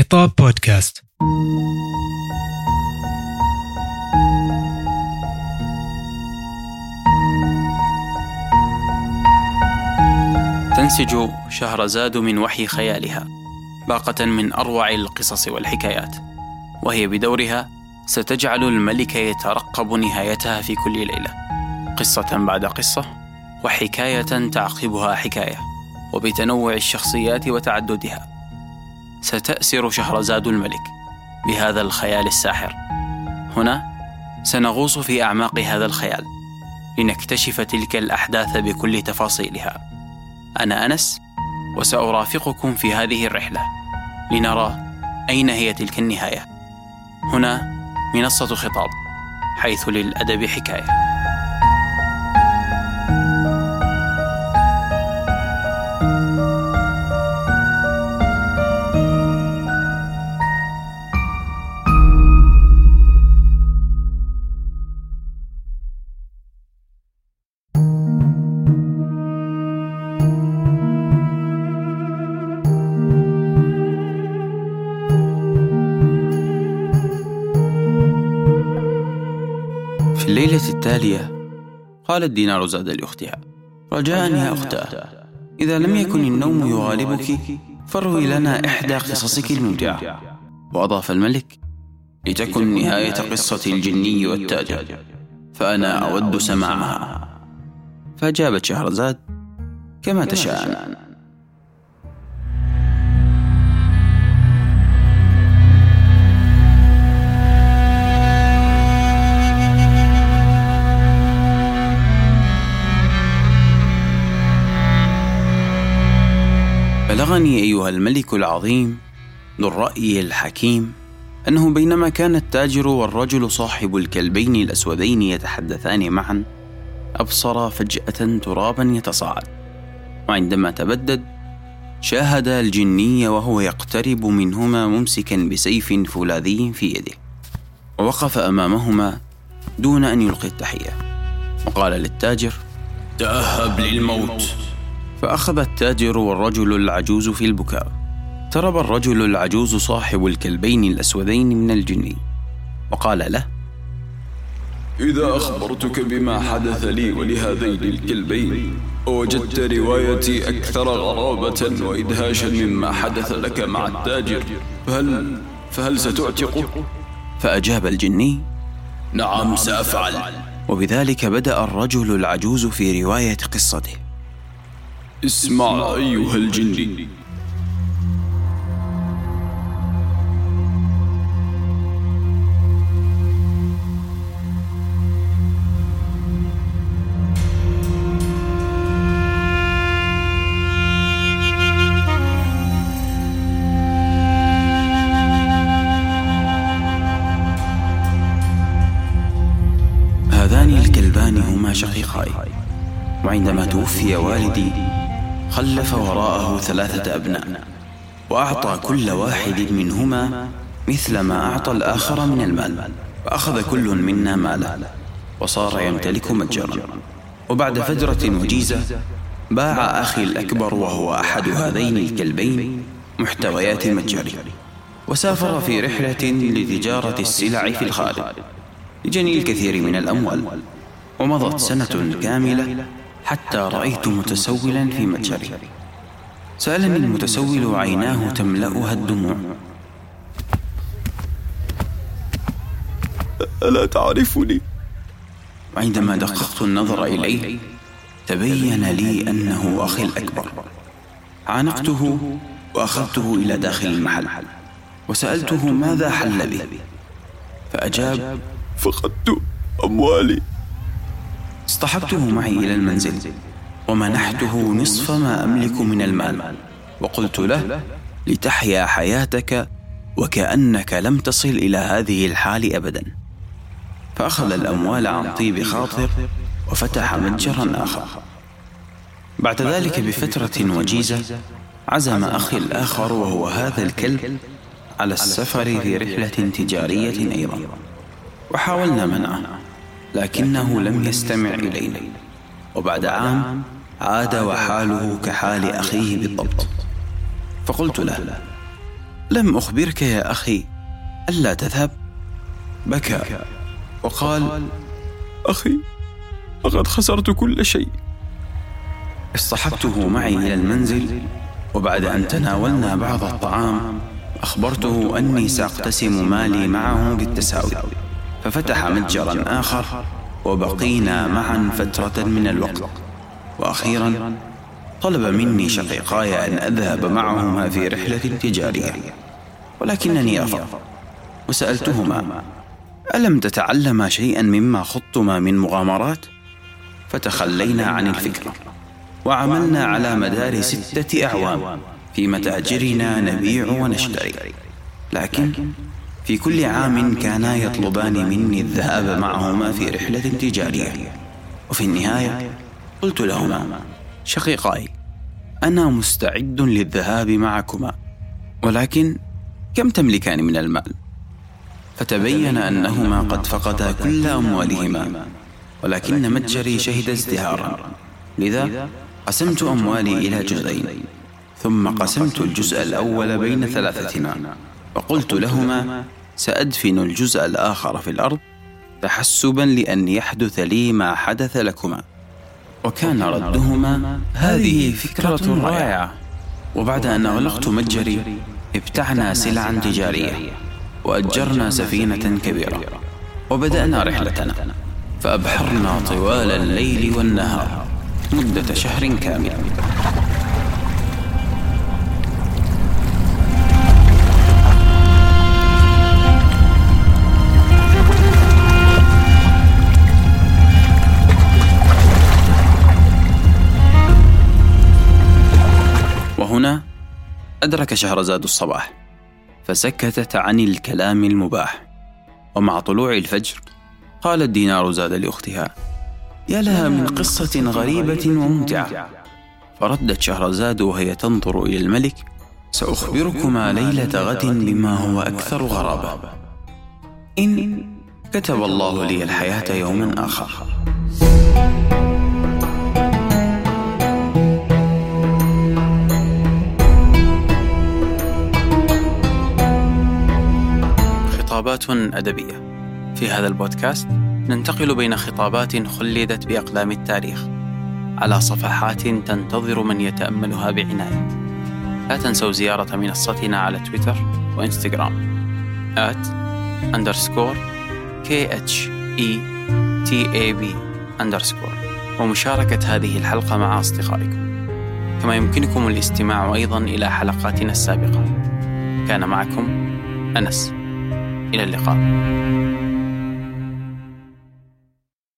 خطاب بودكاست. تنسج شهرزاد من وحي خيالها باقة من أروع القصص والحكايات وهي بدورها ستجعل الملك يترقب نهايتها في كل ليلة. قصة بعد قصة وحكاية تعقبها حكاية وبتنوع الشخصيات وتعددها. ستأسر شهرزاد الملك بهذا الخيال الساحر. هنا سنغوص في أعماق هذا الخيال لنكتشف تلك الأحداث بكل تفاصيلها. أنا أنس وسأرافقكم في هذه الرحلة لنرى أين هي تلك النهاية. هنا منصة خطاب حيث للأدب حكاية. الليلة التالية قالت دينار زاد لأختها. رجاء يا أختاه. إذا لم يكن النوم يغالبك فروي لنا إحدى قصصك الممتعة. وأضاف الملك لتكن نهاية قصة الجني والتاجر. فأنا أود سماعها. فأجابت شهرزاد كما تشاء بلغني أيها الملك العظيم ذو الرأي الحكيم أنه بينما كان التاجر والرجل صاحب الكلبين الأسودين يتحدثان معا أبصر فجأة ترابا يتصاعد وعندما تبدد شاهد الجني وهو يقترب منهما ممسكا بسيف فولاذي في يده ووقف أمامهما دون أن يلقي التحية وقال للتاجر تأهب للموت. فأخذ التاجر والرجل العجوز في البكاء. اقترب الرجل العجوز صاحب الكلبين الأسودين من الجن. وقال له إذا أخبرتك بما حدث لي ولهذين الكلبين ووجدت روايتي أكثر غرابة وإدهاشا مما حدث لك مع التاجر. فهل فهل ستعتقه؟ فأجاب الجني نعم سأفعل. وبذلك بدأ الرجل العجوز في رواية قصته. اسمع أيها الجن. هذان الكلبان هما شقيقاي وعندما توفي والدي خلف وراءه ثلاثة أبناء وأعطى كل واحد منهما مثل ما أعطى الآخر من المال فأخذ كل منا ماله وصار يمتلك متجرا. وبعد فترة وجيزة باع أخي الأكبر وهو أحد هذين الكلبين محتويات متجري وسافر في رحلة لتجارة السلع في الخارج لجني الكثير من الأموال ومضت سنة كاملة حتى رأيت متسولا في متجري. سألني المتسول عيناه تملأها الدموع. ألا تعرفني؟ وعندما دققت النظر إليه تبين لي أنه أخي الأكبر. عانقته وأخذته إلى داخل المحل. وسألته ماذا حل به. فأجاب فقدت أموالي. اصطحبته معي إلى المنزل ومنحته نصف ما أملك من المال. وقلت له لتحيا حياتك وكأنك لم تصل إلى هذه الحال أبدا. فأخذ الأموال عن طيب خاطر وفتح متجرا آخر. بعد ذلك بفترة وجيزة عزم أخي الآخر وهو هذا الكلب على السفر في رحلة تجارية أيضا. وحاولنا منعه. لكنه لم يستمع إلينا. وبعد عام عاد وحاله كحال أخيه بالضبط. فقلت له لم أخبرك يا أخي ألا تذهب؟ بكى. وقال أخي لقد خسرت كل شيء. اصطحبته معي إلى المنزل وبعد أن تناولنا بعض الطعام أخبرته أني سأقتسم مالي معه بالتساوي. ففتح متجرا آخر وبقينا معا فترة من الوقت. وأخيرا طلب مني شقيقاي أن أذهب معهما في رحلة تجارية ولكنني أرفض وسألتهما ألم تتعلما شيئا مما خضتما من مغامرات؟ فتخلينا عن الفكرة وعملنا على مدار ستة أعوام في متاجرنا نبيع ونشتري. لكن في كل عام كانا يطلبان مني الذهاب معهما في رحلة تجارية وفي النهاية قلت لهما شقيقاي أنا مستعد للذهاب معكما ولكن كم تملكان من المال؟ فتبين أنهما قد فقدا كل أموالهما ولكن متجري شهد ازدهارا لذا قسمت أموالي إلى جزئين ثم قسمت الجزء الأول بين ثلاثتنا وقلت لهما سأدفن الجزء الآخر في الأرض تحسبا لأن يحدث لي ما حدث لكما. وكان ردهما هذه فكرة رائعة. وبعد أن أغلقت متجري ابتعنا سلعا تجارية. وأجرنا سفينة كبيرة. وبدأنا رحلتنا. فأبحرنا طوال الليل والنهار. مدة شهر كامل أدرك شهرزاد الصباح فسكتت عن الكلام المباح. ومع طلوع الفجر قالت دينار زاد لأختها يا لها من قصة غريبة وممتعة. فردت شهرزاد وهي تنظر إلى الملك سأخبركما ليلة غد بما هو أكثر غرابة. إن كتب الله لي الحياة يوما آخر. خطابات أدبية. في هذا البودكاست ننتقل بين خطابات خلدت بأقلام التاريخ على صفحات تنتظر من يتأملها بعناية. لا تنسوا زيارة منصتنا على تويتر وإنستغرام. at underscore khetab underscore. ومشاركة هذه الحلقة مع أصدقائكم. كما يمكنكم الاستماع أيضا إلى حلقاتنا السابقة. كان معكم أنس. إلى اللقاء.